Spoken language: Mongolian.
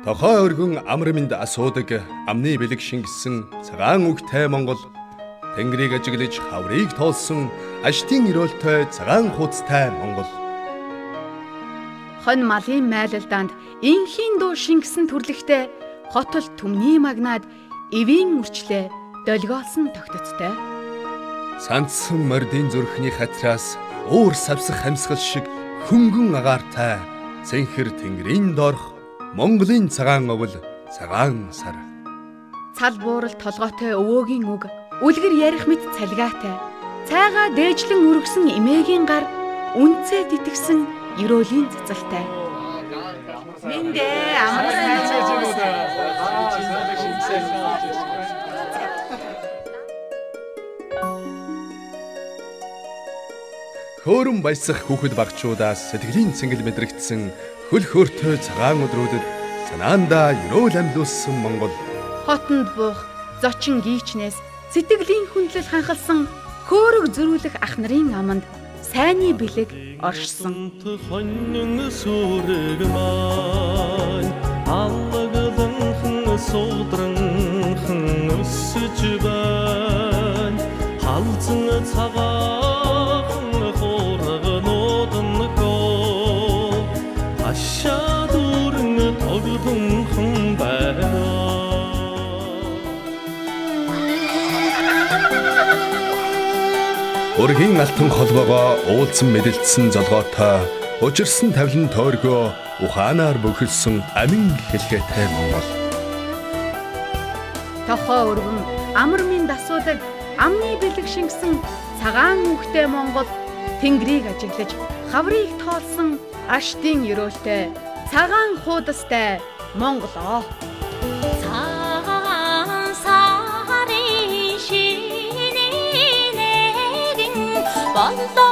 Тохой өргөн амраминд асуудаг амны бэлэг шингэсэн цагаан үгтэй Монгол Тэнгэрийг ажиглаж хаврыг тоолсон аштын өрөөлтэй цагаан хуудастай Монгол. Хон малын майлалдаанд инхийн дуу шингэсэн төрлөخтэй хотол түмний магнаад эвийн үрчлээ долгиолсон тогтцтой Сандсан мордын зүрхний хатраас уур савсах хамсгал шиг хөнгөн агаартай цэнхэр тэнгэрийн доорх Монголын цагаан овл цагаан сар. Цал буурал толгойтой өвөөгийн үг, үлгэр ярих мэт цалгаатай. Цайгаа дээжлэн өргсөн эмээгийн гар, үнцээ титгсэн ерөөлийн цацалтай. Миндэ амарсан. Хөөрөн баясах хүүхэд багчуудаас сэтгэлийн цэнгэл мэдрэгдсэн хөл хөөртэй цагаан өдрүүдэд санаандаа ерөөл амьлуулсан Монгол хотонд буух зочин гීчнээс сэтгэлийн хүндлэл ханхалсан хөөрөг зөрүүлэх ах нарын аманд сайнны бэлэг оршсон. Хонин сүрэг маань аллагланхан суудранхан өсөж байна. Халзан цагаахан Өрхийн алтан холбоогоо уулзсан мэдэлдсэн золгоотой учирсан тавлан тойргоо ухаанаар бөхөлсөн амин хэлхээтэй Монгол. Тохоо өргөн амар минь дасуудаг амны бэлэг шингэсэн цагаан үхтэй Монгол тэнгэрийг ажиглаж хаврыг тоолсон аштын өрөөлтэй цагаан хуудастай Монгол. Цагаан сарын шинэ нэгэн болдог